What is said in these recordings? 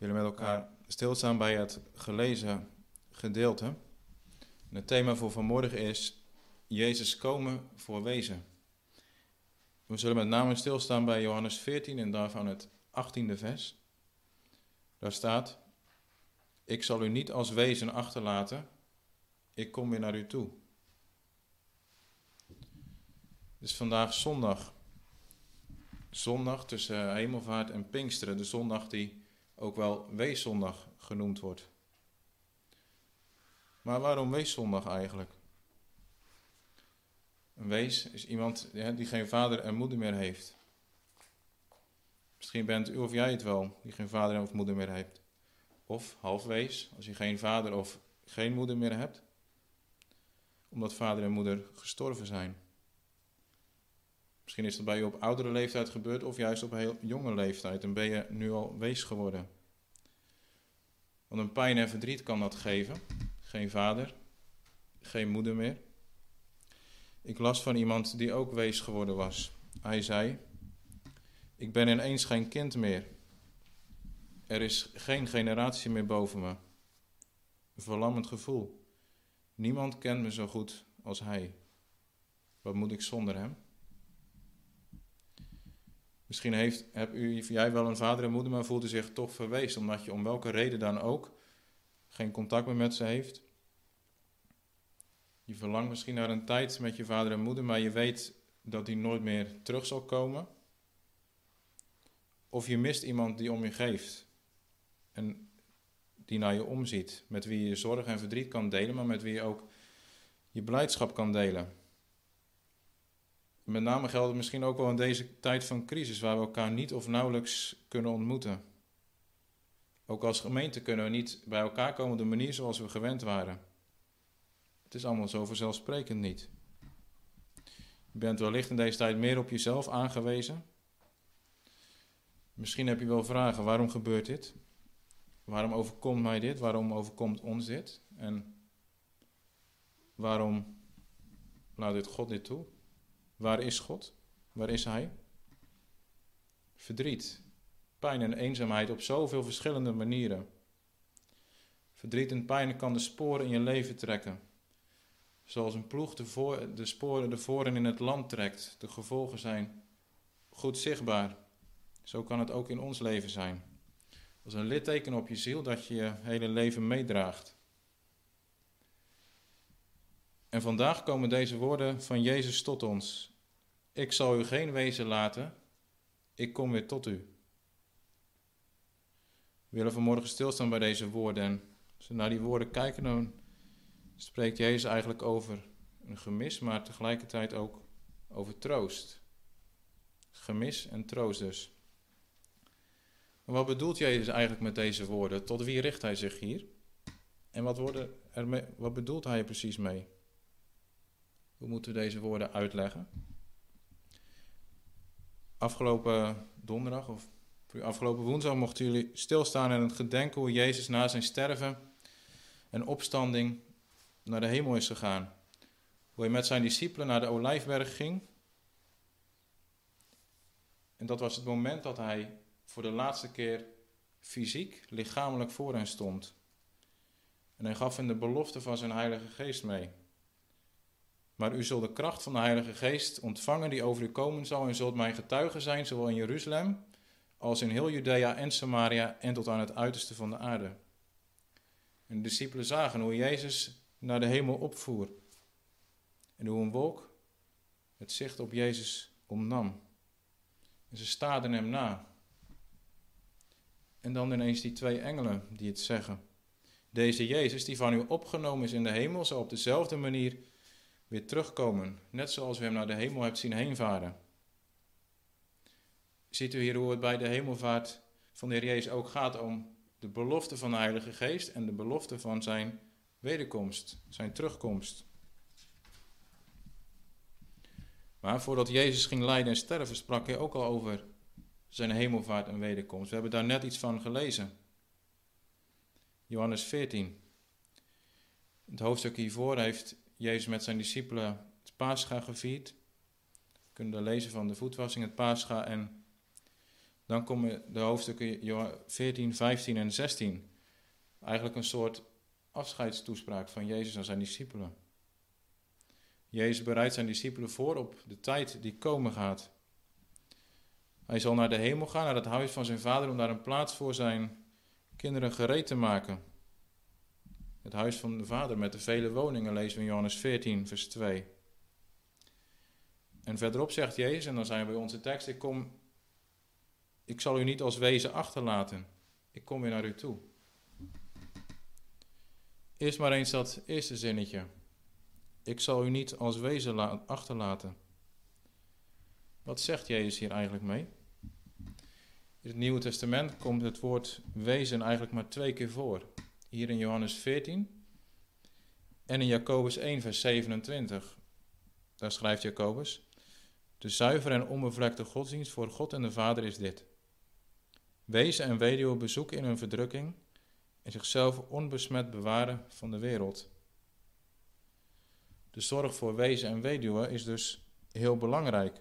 Willen met elkaar stilstaan bij het gelezen gedeelte. Het thema voor vanmorgen is Jezus komen voor wezen. We zullen met name stilstaan bij Johannes 14 en daarvan het 18e vers. Daar staat: Ik zal u niet als wezen achterlaten, ik kom weer naar u toe. Het is vandaag zondag. Zondag tussen hemelvaart en Pinksteren, de zondag die ook wel weeszondag genoemd wordt. Maar waarom weeszondag eigenlijk? Een wees is iemand die geen vader en moeder meer heeft. Misschien bent u of jij het wel, die geen vader of moeder meer heeft. Of halfwees, als je geen vader of geen moeder meer hebt, omdat vader en moeder gestorven zijn. Misschien is dat bij je op oudere leeftijd gebeurd of juist op heel jonge leeftijd en ben je nu al wees geworden. Want een pijn en verdriet kan dat geven. Geen vader, geen moeder meer. Ik las van iemand die ook wees geworden was. Hij zei: Ik ben ineens geen kind meer. Er is geen generatie meer boven me. Een verlammend gevoel. Niemand kent me zo goed als hij. Wat moet ik zonder hem? Misschien heeft, heb u, jij wel een vader en moeder, maar voelt u zich toch verweest, omdat je om welke reden dan ook geen contact meer met ze heeft. Je verlangt misschien naar een tijd met je vader en moeder, maar je weet dat die nooit meer terug zal komen. Of je mist iemand die om je geeft en die naar je omziet, met wie je zorg en verdriet kan delen, maar met wie je ook je blijdschap kan delen. Met name geldt misschien ook wel in deze tijd van crisis, waar we elkaar niet of nauwelijks kunnen ontmoeten. Ook als gemeente kunnen we niet bij elkaar komen op de manier zoals we gewend waren. Het is allemaal zo vanzelfsprekend niet. Je bent wellicht in deze tijd meer op jezelf aangewezen. Misschien heb je wel vragen: waarom gebeurt dit? Waarom overkomt mij dit? Waarom overkomt ons dit? En waarom laat dit God dit toe? Waar is God? Waar is Hij? Verdriet, pijn en eenzaamheid op zoveel verschillende manieren. Verdriet en pijn kan de sporen in je leven trekken. Zoals een ploeg de, de sporen de voren in het land trekt. De gevolgen zijn goed zichtbaar. Zo kan het ook in ons leven zijn. Als een litteken op je ziel dat je je hele leven meedraagt. En vandaag komen deze woorden van Jezus tot ons. Ik zal u geen wezen laten, ik kom weer tot u. We willen vanmorgen stilstaan bij deze woorden. En als we naar die woorden kijken, dan spreekt Jezus eigenlijk over een gemis, maar tegelijkertijd ook over troost. Gemis en troost dus. Maar wat bedoelt Jezus eigenlijk met deze woorden? Tot wie richt hij zich hier? En wat, wat bedoelt hij precies mee? Hoe moeten we deze woorden uitleggen? Afgelopen donderdag of afgelopen woensdag mochten jullie stilstaan en het gedenken hoe Jezus na zijn sterven en opstanding naar de hemel is gegaan. Hoe hij met zijn discipelen naar de Olijfberg ging. En dat was het moment dat hij voor de laatste keer fysiek, lichamelijk voor hen stond. En hij gaf hen de belofte van zijn Heilige Geest mee. Maar u zult de kracht van de Heilige Geest ontvangen die over u komen zal en zult mijn getuige zijn, zowel in Jeruzalem als in heel Judea en Samaria en tot aan het uiterste van de aarde. En de discipelen zagen hoe Jezus naar de hemel opvoer en hoe een wolk het zicht op Jezus omnam. En ze staarden hem na. En dan ineens die twee engelen die het zeggen. Deze Jezus die van u opgenomen is in de hemel zal op dezelfde manier weer terugkomen, net zoals u hem naar de hemel hebt zien heenvaren. Ziet u hier hoe het bij de hemelvaart van de Heer Jezus ook gaat om de belofte van de Heilige Geest en de belofte van zijn wederkomst, zijn terugkomst. Maar voordat Jezus ging lijden en sterven, sprak hij ook al over zijn hemelvaart en wederkomst. We hebben daar net iets van gelezen. Johannes 14. Het hoofdstuk hiervoor heeft Jezus met zijn discipelen het Pascha gevierd. We kunnen lezen van de voetwassing, het Pascha en Dan komen de hoofdstukken 14, 15 en 16. Eigenlijk een soort afscheidstoespraak van Jezus aan zijn discipelen. Jezus bereidt zijn discipelen voor op de tijd die komen gaat. Hij zal naar de hemel gaan, naar het huis van zijn vader, om daar een plaats voor zijn kinderen gereed te maken. Het huis van de vader met de vele woningen lezen we in Johannes 14, vers 2. En verderop zegt Jezus, en dan zijn we bij onze tekst, ik, kom, ik zal u niet als wezen achterlaten. Ik kom weer naar u toe. Eerst maar eens dat eerste zinnetje. Ik zal u niet als wezen achterlaten. Wat zegt Jezus hier eigenlijk mee? In het Nieuwe Testament komt het woord wezen eigenlijk maar twee keer voor. Hier in Johannes 14 en in Jacobus 1, vers 27. Daar schrijft Jacobus: De zuivere en onbevlekte godsdienst voor God en de Vader is dit: Wezen en weduwe bezoeken in hun verdrukking en zichzelf onbesmet bewaren van de wereld. De zorg voor wezen en weduwe is dus heel belangrijk.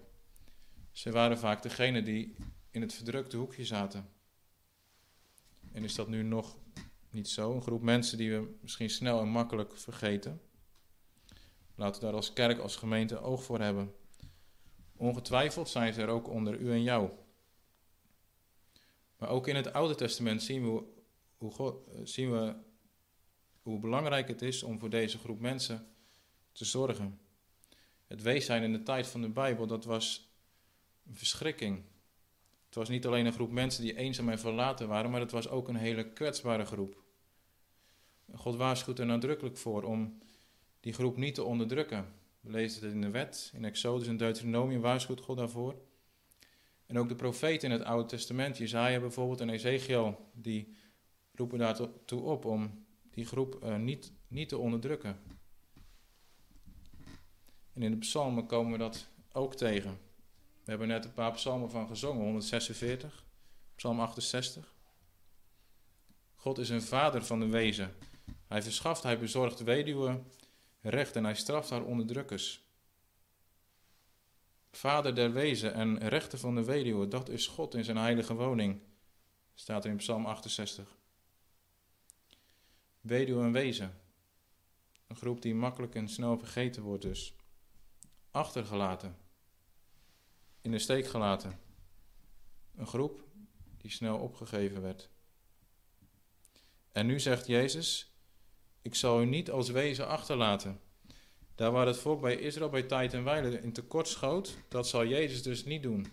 Ze waren vaak degene die in het verdrukte hoekje zaten. En is dat nu nog niet zo? Een groep mensen die we misschien snel en makkelijk vergeten. Laten we daar als kerk, als gemeente oog voor hebben. Ongetwijfeld zijn ze er ook onder u en jou. Maar ook in het Oude Testament zien we hoe, God, zien we hoe belangrijk het is om voor deze groep mensen te zorgen. Het wees zijn in de tijd van de Bijbel, dat was een verschrikking. Was niet alleen een groep mensen die eenzaam en verlaten waren, maar het was ook een hele kwetsbare groep. God waarschuwt er nadrukkelijk voor om die groep niet te onderdrukken. We lezen het in de wet, in Exodus en Deuteronomium waarschuwt God daarvoor. En ook de profeten in het Oude Testament, Jezaja bijvoorbeeld en Ezekiel, die roepen daartoe op om die groep uh, niet, niet te onderdrukken. En in de psalmen komen we dat ook tegen. We hebben net een paar psalmen van gezongen, 146, psalm 68. God is een vader van de wezen. Hij verschaft, hij bezorgt weduwen recht en hij straft haar onderdrukkers. Vader der wezen en rechter van de weduwe, dat is God in zijn heilige woning, staat er in Psalm 68. Weduwe en wezen, een groep die makkelijk en snel vergeten wordt dus. Achtergelaten, in de steek gelaten. Een groep die snel opgegeven werd. En nu zegt Jezus: Ik zal u niet als wezen achterlaten. Daar waar het volk bij Israël bij tijd en wijle in tekort schoot, dat zal Jezus dus niet doen.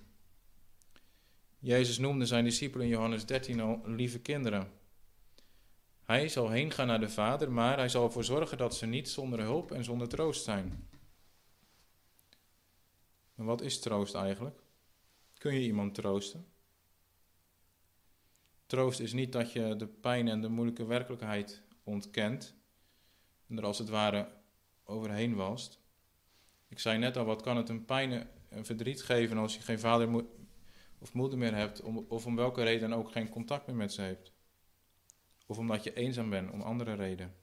Jezus noemde zijn discipelen in Johannes 13 al lieve kinderen. Hij zal heen gaan naar de Vader, maar hij zal ervoor zorgen dat ze niet zonder hulp en zonder troost zijn. En wat is troost eigenlijk? Kun je iemand troosten? Troost is niet dat je de pijn en de moeilijke werkelijkheid ontkent en er als het ware overheen walst. Ik zei net al, wat kan het een pijn en verdriet geven als je geen vader of moeder meer hebt, of om welke reden ook geen contact meer met ze hebt? Of omdat je eenzaam bent, om andere reden.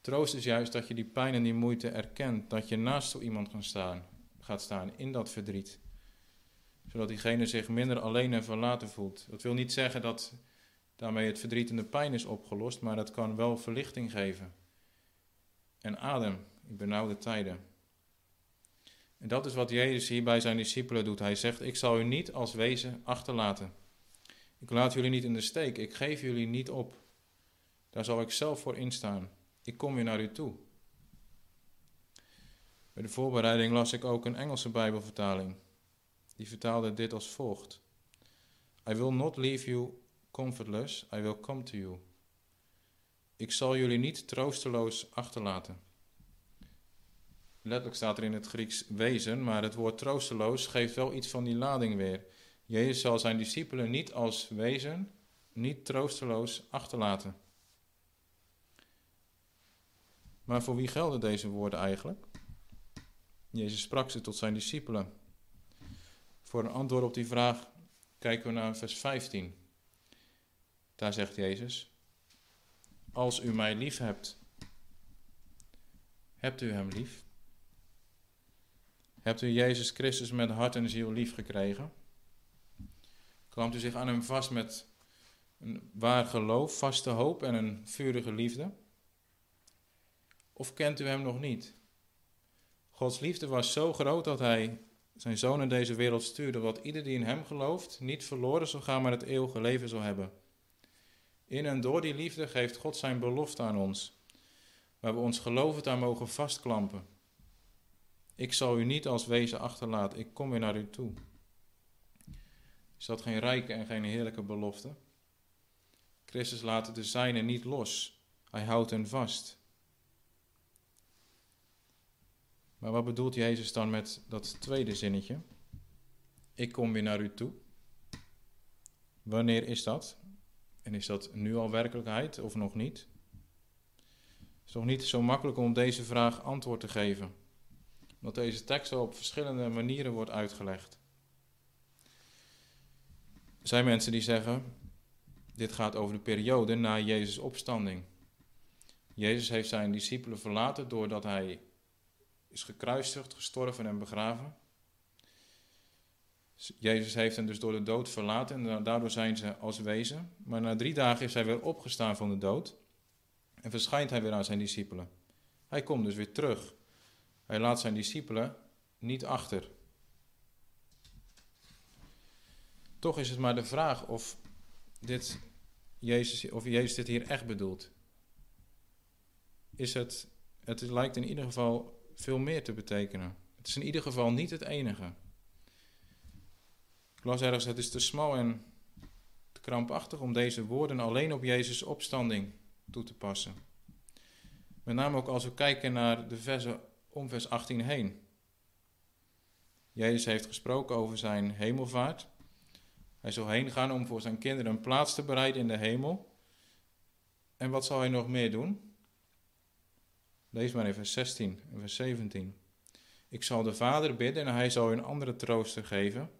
Troost is juist dat je die pijn en die moeite erkent, dat je naast zo iemand kan staan, gaat staan in dat verdriet. Zodat diegene zich minder alleen en verlaten voelt. Dat wil niet zeggen dat daarmee het verdriet en de pijn is opgelost, maar dat kan wel verlichting geven. En adem in benauwde tijden. En dat is wat Jezus hier bij zijn discipelen doet. Hij zegt: Ik zal u niet als wezen achterlaten. Ik laat jullie niet in de steek. Ik geef jullie niet op. Daar zal ik zelf voor instaan. Ik kom weer naar u toe. Bij de voorbereiding las ik ook een Engelse Bijbelvertaling. Die vertaalde dit als volgt: I will not leave you comfortless, I will come to you. Ik zal jullie niet troosteloos achterlaten. Letterlijk staat er in het Grieks wezen, maar het woord troosteloos geeft wel iets van die lading weer. Jezus zal zijn discipelen niet als wezen, niet troosteloos achterlaten. Maar voor wie gelden deze woorden eigenlijk? Jezus sprak ze tot zijn discipelen. Voor een antwoord op die vraag kijken we naar vers 15. Daar zegt Jezus: Als u mij lief hebt, hebt u hem lief? Hebt u Jezus Christus met hart en ziel lief gekregen? Klampt u zich aan hem vast met een waar geloof, vaste hoop en een vurige liefde? Of kent u hem nog niet? Gods liefde was zo groot dat hij zijn zoon in deze wereld stuurde, wat ieder die in hem gelooft niet verloren zal gaan, maar het eeuwige leven zal hebben. In en door die liefde geeft God zijn belofte aan ons, waar we ons gelovend aan mogen vastklampen. Ik zal u niet als wezen achterlaten, ik kom weer naar u toe. Is dat geen rijke en geen heerlijke belofte? Christus laat de zijne niet los, hij houdt hen vast. Maar wat bedoelt Jezus dan met dat tweede zinnetje? Ik kom weer naar u toe. Wanneer is dat? En is dat nu al werkelijkheid of nog niet? Het is toch niet zo makkelijk om deze vraag antwoord te geven, omdat deze tekst op verschillende manieren wordt uitgelegd. Er zijn mensen die zeggen, dit gaat over de periode na Jezus' opstanding. Jezus heeft zijn discipelen verlaten doordat hij is gekruisigd, gestorven en begraven. Jezus heeft hen dus door de dood verlaten en daardoor zijn ze als wezen. Maar na drie dagen is hij weer opgestaan van de dood en verschijnt hij weer aan zijn discipelen. Hij komt dus weer terug. Hij laat zijn discipelen niet achter. Toch is het maar de vraag of, dit Jezus, of Jezus dit hier echt bedoelt. Is het, het lijkt in ieder geval veel meer te betekenen. Het is in ieder geval niet het enige. Ik las ergens, het is te smal en te krampachtig om deze woorden alleen op Jezus' opstanding toe te passen. Met name ook als we kijken naar de versen om vers 18 heen. Jezus heeft gesproken over zijn hemelvaart. Hij zal heen gaan om voor zijn kinderen een plaats te bereiden in de hemel. En wat zal hij nog meer doen? Lees maar in vers 16 en vers 17. Ik zal de Vader bidden en hij zal een andere trooster geven,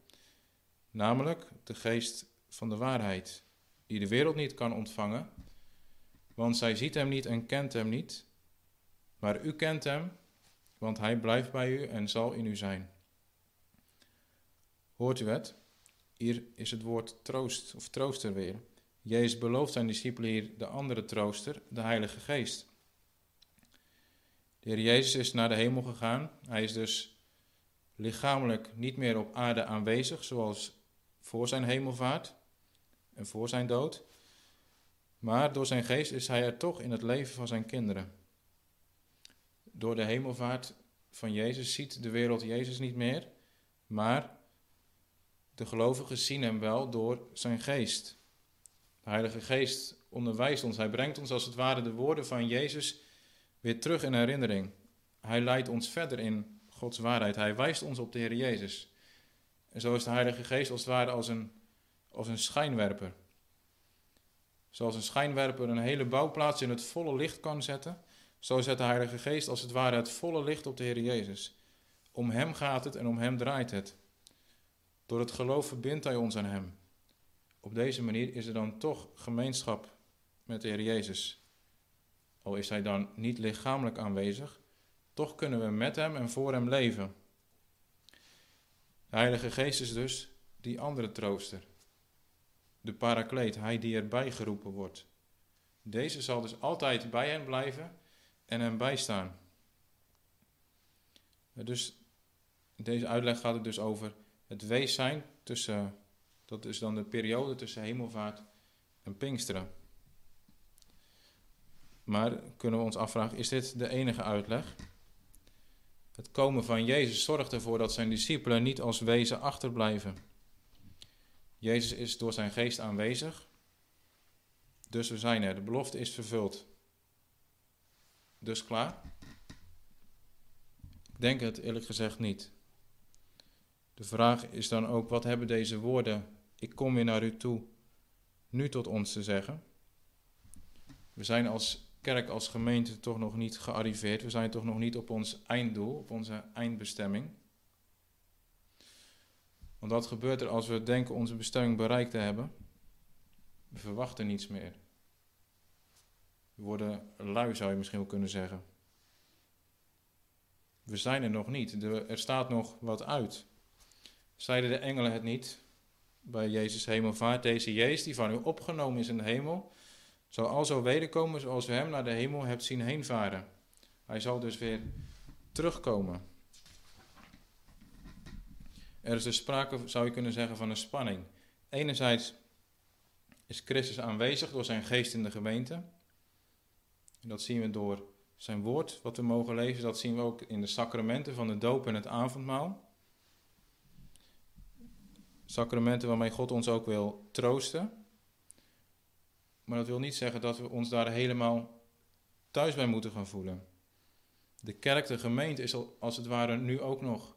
namelijk de geest van de waarheid, die de wereld niet kan ontvangen, want zij ziet hem niet en kent hem niet, maar u kent hem, want hij blijft bij u en zal in u zijn. Hoort u het? Hier is het woord troost of trooster weer. Jezus belooft zijn discipelen hier de andere trooster, de Heilige Geest. Heer Jezus is naar de hemel gegaan. Hij is dus lichamelijk niet meer op aarde aanwezig, zoals voor zijn hemelvaart en voor zijn dood. Maar door zijn geest is hij er toch in het leven van zijn kinderen. Door de hemelvaart van Jezus ziet de wereld Jezus niet meer, maar de gelovigen zien hem wel door zijn geest. De Heilige Geest onderwijst ons, hij brengt ons als het ware de woorden van Jezus weer terug in herinnering. Hij leidt ons verder in Gods waarheid. Hij wijst ons op de Heer Jezus. En zo is de Heilige Geest als het ware als een, als een schijnwerper. Zoals een schijnwerper een hele bouwplaats in het volle licht kan zetten, zo zet de Heilige Geest als het ware het volle licht op de Heer Jezus. Om Hem gaat het en om Hem draait het. Door het geloof verbindt Hij ons aan Hem. Op deze manier is er dan toch gemeenschap met de Heer Jezus. Al is hij dan niet lichamelijk aanwezig, toch kunnen we met hem en voor hem leven. De Heilige Geest is dus die andere trooster. De parakleet, hij die erbij geroepen wordt. Deze zal dus altijd bij hen blijven en hem bijstaan. Dus deze uitleg gaat het dus over het wees zijn tussen, dat is dan de periode tussen hemelvaart en Pinksteren. Maar kunnen we ons afvragen, is dit de enige uitleg? Het komen van Jezus zorgt ervoor dat zijn discipelen niet als wezen achterblijven. Jezus is door zijn geest aanwezig, dus we zijn er. De belofte is vervuld. Dus klaar? Ik denk het eerlijk gezegd niet. De vraag is dan ook, wat hebben deze woorden, ik kom weer naar u toe, nu tot ons te zeggen? We zijn als kerk als gemeente toch nog niet gearriveerd. We zijn toch nog niet op ons einddoel, op onze eindbestemming. Want wat gebeurt er als we denken onze bestemming bereikt te hebben? We verwachten niets meer. We worden lui, zou je misschien wel kunnen zeggen. We zijn er nog niet. Er staat nog wat uit. Zeiden de engelen het niet? bij Jezus hemelvaart, deze Jezus die van u opgenomen is in de hemel, zal al zo wederkomen zoals u hem naar de hemel hebt zien heenvaren. Hij zal dus weer terugkomen. Er is dus sprake, zou je kunnen zeggen, van een spanning. Enerzijds is Christus aanwezig door zijn geest in de gemeente. En dat zien we door zijn woord, wat we mogen lezen. Dat zien we ook in de sacramenten van de doop en het avondmaal. Sacramenten waarmee God ons ook wil troosten. Maar dat wil niet zeggen dat we ons daar helemaal thuis bij moeten gaan voelen. De kerk, de gemeente, is als het ware nu ook nog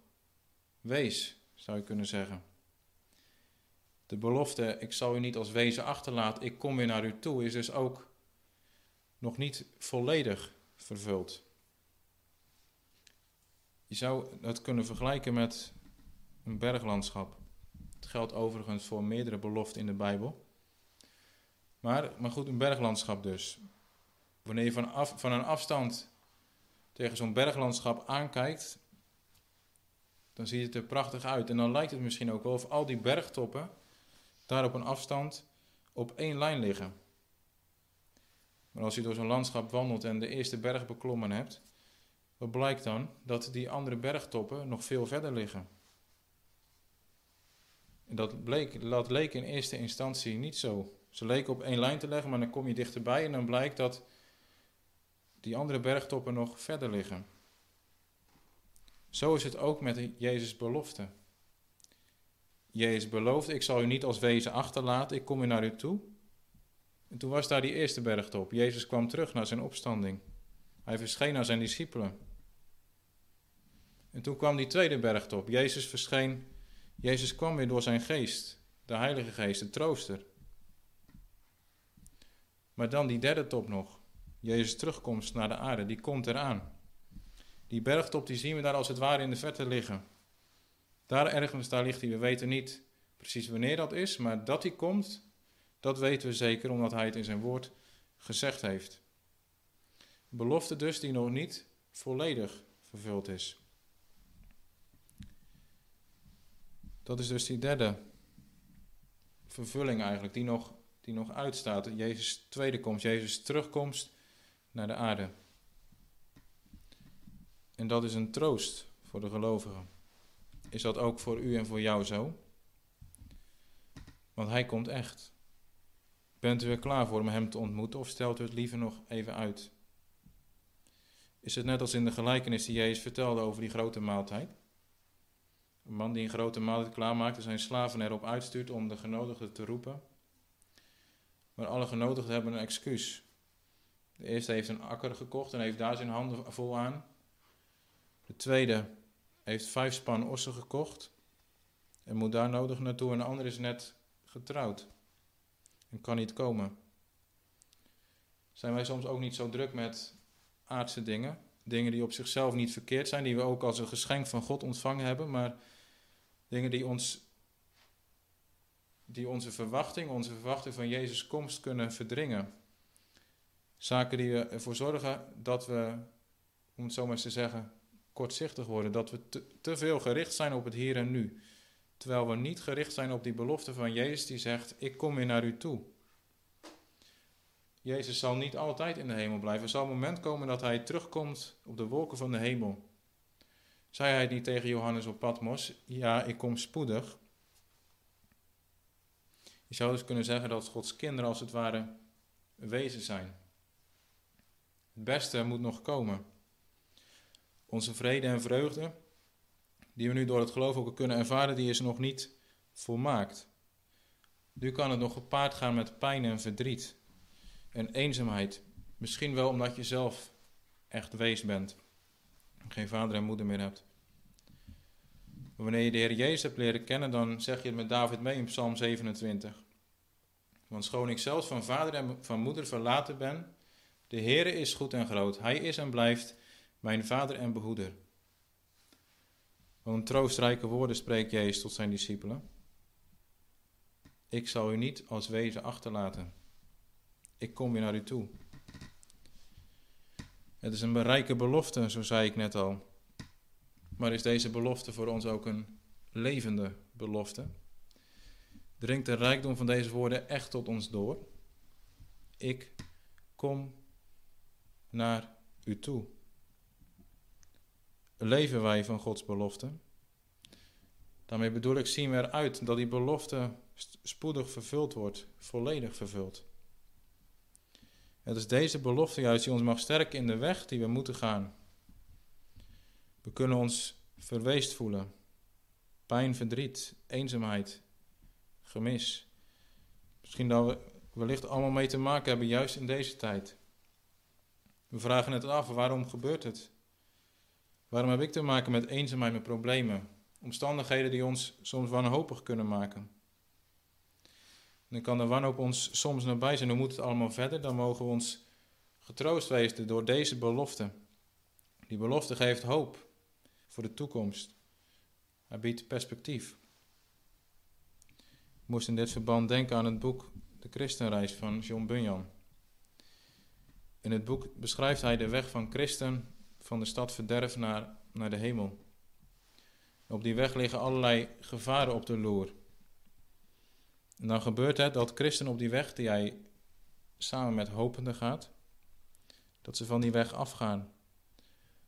wees, zou je kunnen zeggen. De belofte, ik zal u niet als wezen achterlaten, ik kom weer naar u toe, is dus ook nog niet volledig vervuld. Je zou het kunnen vergelijken met een berglandschap. Het geldt overigens voor meerdere beloften in de Bijbel. Maar, maar goed, een berglandschap dus. Wanneer je van, af, van een afstand tegen zo'n berglandschap aankijkt, dan ziet het er prachtig uit. En dan lijkt het misschien ook wel of al die bergtoppen daar op een afstand op één lijn liggen. Maar als je door zo'n landschap wandelt en de eerste berg beklommen hebt, wat blijkt dan? Dat die andere bergtoppen nog veel verder liggen. En dat, bleek, dat leek in eerste instantie niet zo. Ze leken op één lijn te leggen, maar dan kom je dichterbij en dan blijkt dat die andere bergtoppen nog verder liggen. Zo is het ook met Jezus' belofte. Jezus beloofde, ik zal u niet als wezen achterlaten, ik kom u naar u toe. En toen was daar die eerste bergtop. Jezus kwam terug naar zijn opstanding. Hij verscheen naar zijn discipelen. En toen kwam die tweede bergtop. Jezus verscheen, Jezus kwam weer door zijn geest, de Heilige Geest, de trooster. Maar dan die derde top nog. Jezus' terugkomst naar de aarde, die komt eraan. Die bergtop die zien we daar als het ware in de verte liggen. Daar ergens, daar ligt hij. We weten niet precies wanneer dat is, maar dat hij komt, dat weten we zeker omdat hij het in zijn woord gezegd heeft. belofte dus die nog niet volledig vervuld is. Dat is dus die derde vervulling eigenlijk, die nog, die nog uitstaat. Jezus' tweede komst, Jezus' terugkomst naar de aarde. En dat is een troost voor de gelovigen. Is dat ook voor u en voor jou zo? Want hij komt echt. Bent u er klaar voor om hem te ontmoeten of stelt u het liever nog even uit? Is het net als in de gelijkenis die Jezus vertelde over die grote maaltijd? Een man die een grote maaltijd klaarmaakt en zijn slaven erop uitstuurt om de genodigden te roepen. Maar alle genodigden hebben een excuus. De eerste heeft een akker gekocht en heeft daar zijn handen vol aan. De tweede heeft vijf span ossen gekocht en moet daar nodig naartoe. En de andere is net getrouwd en kan niet komen. Zijn wij soms ook niet zo druk met aardse dingen? Dingen die op zichzelf niet verkeerd zijn, die we ook als een geschenk van God ontvangen hebben, maar dingen die ons die onze verwachting, onze verwachting van Jezus' komst kunnen verdringen. Zaken die ervoor zorgen dat we, om het zo maar eens te zeggen, kortzichtig worden. Dat we te, veel gericht zijn op het hier en nu. Terwijl we niet gericht zijn op die belofte van Jezus die zegt, ik kom weer naar u toe. Jezus zal niet altijd in de hemel blijven. Er zal een moment komen dat hij terugkomt op de wolken van de hemel. Zei hij niet tegen Johannes op Patmos, ja, ik kom spoedig. Je zou dus kunnen zeggen dat Gods kinderen als het ware wezen zijn. Het beste moet nog komen. Onze vrede en vreugde, die we nu door het geloof ook kunnen ervaren, die is nog niet volmaakt. Nu kan het nog gepaard gaan met pijn en verdriet en eenzaamheid. Misschien wel omdat je zelf echt wees bent. Geen vader en moeder meer hebt. Wanneer je de Heer Jezus hebt leren kennen, dan zeg je het met David mee in Psalm 27. Want schoon ik zelfs van vader en van moeder verlaten ben, de Heere is goed en groot. Hij is en blijft mijn vader en behoeder. Een troostrijke woorden spreekt Jezus tot zijn discipelen. Ik zal u niet als wezen achterlaten. Ik kom weer naar u toe. Het is een rijke belofte, zo zei ik net al. Maar is deze belofte voor ons ook een levende belofte? dringt de rijkdom van deze woorden echt tot ons door. Ik kom naar u toe. Leven wij van Gods belofte? Daarmee bedoel ik, zien we eruit dat die belofte spoedig vervuld wordt, volledig vervuld. Het is deze belofte juist die ons mag sterken in de weg die we moeten gaan. We kunnen ons verweest voelen. Pijn, verdriet, eenzaamheid, gemis. Misschien dat we wellicht allemaal mee te maken hebben, juist in deze tijd. We vragen het af, waarom gebeurt het? Waarom heb ik te maken met eenzaamheid, met problemen? Omstandigheden die ons soms wanhopig kunnen maken. Dan kan de wanhoop ons soms nabij zijn. Hoe moet het allemaal verder? Dan mogen we ons getroost wezen door deze belofte. Die belofte geeft hoop voor de toekomst. Hij biedt perspectief. Ik moest in dit verband denken aan het boek De Christenreis van John Bunyan. In het boek beschrijft hij de weg van christen van de stad verderf naar, naar de hemel. Op die weg liggen allerlei gevaren op de loer. En dan gebeurt het dat christen op die weg die hij samen met hopenden gaat, dat ze van die weg afgaan.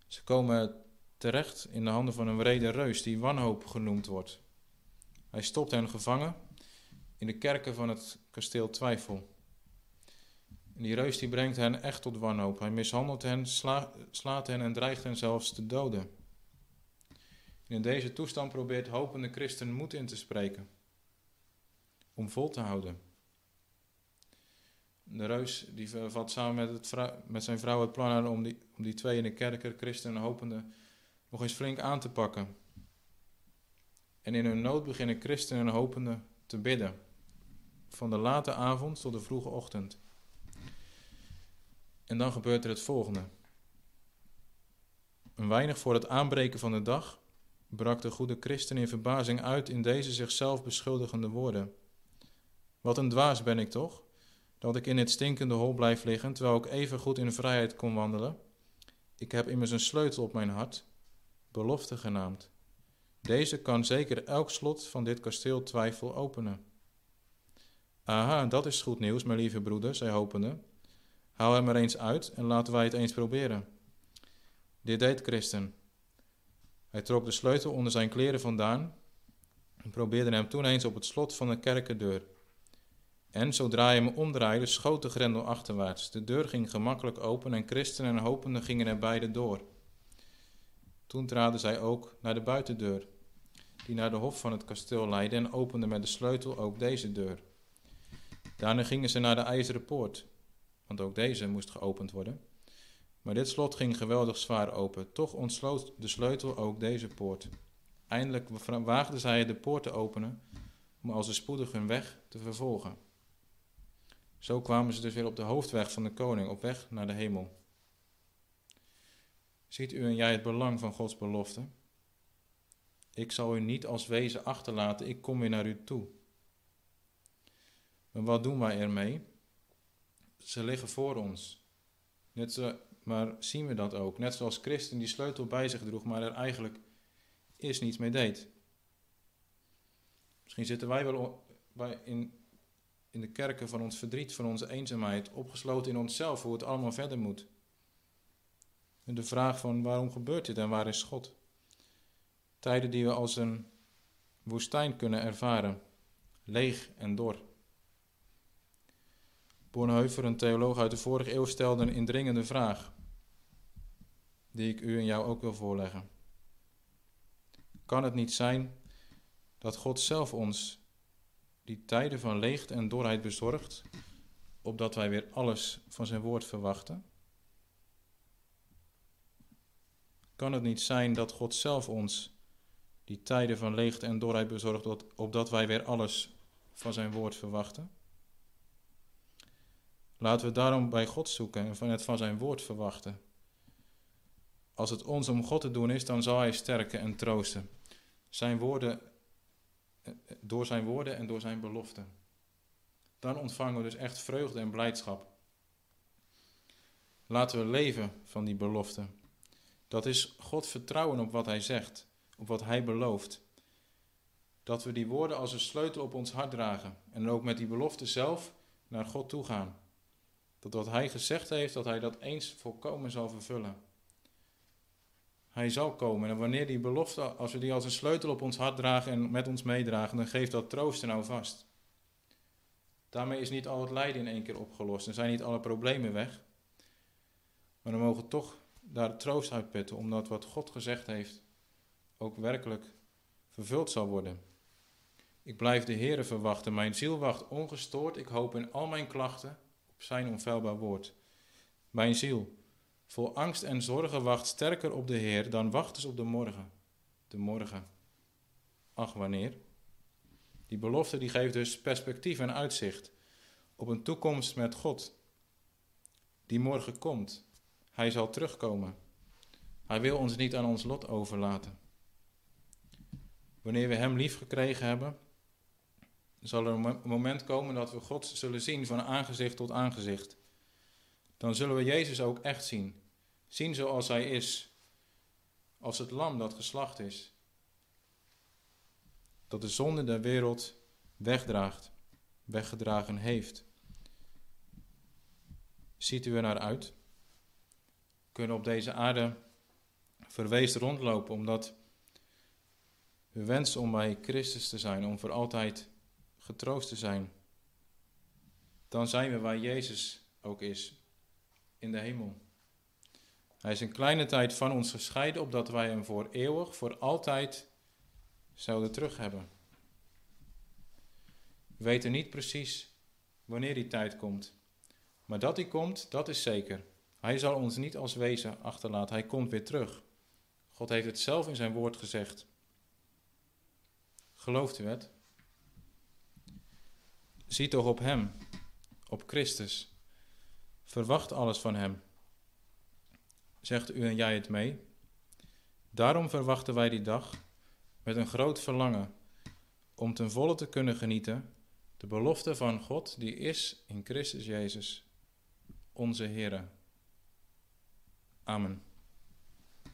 Ze komen terecht in de handen van een wrede reus die wanhoop genoemd wordt. Hij stopt hen gevangen in de kerken van het kasteel Twijfel. En die reus die brengt hen echt tot wanhoop. Hij mishandelt hen, slaat hen en dreigt hen zelfs te doden. En in deze toestand probeert hopende christen moed in te spreken. Om vol te houden. De reus die vat samen met, het met zijn vrouw het plan aan om die, om die twee in de kerker, christen en hopende, nog eens flink aan te pakken. En in hun nood beginnen christenen en hopenden te bidden. Van de late avond tot de vroege ochtend. En dan gebeurt er het volgende. Een weinig voor het aanbreken van de dag brak de goede christen in verbazing uit in deze zichzelf beschuldigende woorden. Wat een dwaas ben ik toch, dat ik in het stinkende hol blijf liggen, terwijl ik even goed in vrijheid kon wandelen. Ik heb immers een sleutel op mijn hart, belofte genaamd. Deze kan zeker elk slot van dit kasteel twijfel openen. Aha, dat is goed nieuws, mijn lieve broeder, zei hopende. Haal hem er eens uit en laten wij het eens proberen. Dit deed Christen. Hij trok de sleutel onder zijn kleren vandaan en probeerde hem toen eens op het slot van de kerkendeur. En zodra hij hem omdraaide, schoot de grendel achterwaarts. De deur ging gemakkelijk open en Christen en hopenden gingen er beide door. Toen traden zij ook naar de buitendeur, die naar de hof van het kasteel leidde, en openden met de sleutel ook deze deur. Daarna gingen ze naar de ijzeren poort, want ook deze moest geopend worden. Maar dit slot ging geweldig zwaar open. Toch ontsloot de sleutel ook deze poort. Eindelijk waagden zij de poort te openen, om als ze spoedig hun weg te vervolgen. Zo kwamen ze dus weer op de hoofdweg van de koning, op weg naar de hemel. Ziet u en jij het belang van Gods belofte? Ik zal u niet als wezen achterlaten, ik kom weer naar u toe. Maar wat doen wij ermee? Ze liggen voor ons. Net maar zien we dat ook? Net zoals Christen die sleutel bij zich droeg, maar er eigenlijk eerst niets mee deed. Misschien zitten wij wel in, in de kerken van ons verdriet, van onze eenzaamheid, opgesloten in onszelf, hoe het allemaal verder moet. De vraag van waarom gebeurt dit en waar is God? Tijden die we als een woestijn kunnen ervaren, leeg en dor. Bonhoeffer, een theoloog uit de vorige eeuw, stelde een indringende vraag, die ik u en jou ook wil voorleggen. Kan het niet zijn dat God zelf ons die tijden van leegte en dorheid bezorgt, opdat wij weer alles van zijn woord verwachten? Kan het niet zijn dat God zelf ons die tijden van leegte en dorheid bezorgt, opdat wij weer alles van zijn woord verwachten? Laten we daarom bij God zoeken en van het van zijn woord verwachten. Als het ons om God te doen is, dan zal hij sterken en troosten. Zijn woorden, door zijn woorden en door zijn beloften. Dan ontvangen we dus echt vreugde en blijdschap. Laten we leven van die belofte. Dat is God vertrouwen op wat hij zegt, op wat hij belooft. dat we die woorden als een sleutel op ons hart dragen en ook met die belofte zelf naar God toe gaan. Dat wat Hij gezegd heeft, dat Hij dat eens volkomen zal vervullen. Hij zal komen en wanneer die belofte, als we die als een sleutel op ons hart dragen en met ons meedragen, dan geeft dat troost en houvast. Daarmee is niet al het lijden in één keer opgelost en zijn niet alle problemen weg. Maar we mogen toch daar troost uit putten, omdat wat God gezegd heeft ook werkelijk vervuld zal worden. Ik blijf de Heere verwachten, mijn ziel wacht ongestoord, ik hoop in al mijn klachten op zijn onfeilbaar woord. Mijn ziel, vol angst en zorgen, wacht sterker op de Heer dan wacht eens op de morgen. De morgen. Ach, wanneer? Die belofte die geeft dus perspectief en uitzicht op een toekomst met God, die morgen komt. Hij zal terugkomen. Hij wil ons niet aan ons lot overlaten. Wanneer we Hem lief gekregen hebben, zal er een moment komen dat we God zullen zien van aangezicht tot aangezicht. Dan zullen we Jezus ook echt zien. Zien zoals Hij is. Als het lam dat geslacht is. Dat de zonde der wereld wegdraagt, weggedragen heeft. Ziet u er naar uit? Kunnen op deze aarde verweest rondlopen omdat we wensen om bij Christus te zijn, om voor altijd getroost te zijn. Dan zijn we waar Jezus ook is, in de hemel. Hij is een kleine tijd van ons gescheiden, opdat wij hem voor eeuwig, voor altijd zouden terug hebben. We weten niet precies wanneer die tijd komt. Maar dat hij komt, dat is zeker. Hij zal ons niet als wezen achterlaten. Hij komt weer terug. God heeft het zelf in zijn woord gezegd. Gelooft u het? Zie toch op Hem, op Christus. Verwacht alles van Hem. Zegt u en jij het mee? Daarom verwachten wij die dag met een groot verlangen om ten volle te kunnen genieten de belofte van God die is in Christus Jezus, onze Heer. Amen.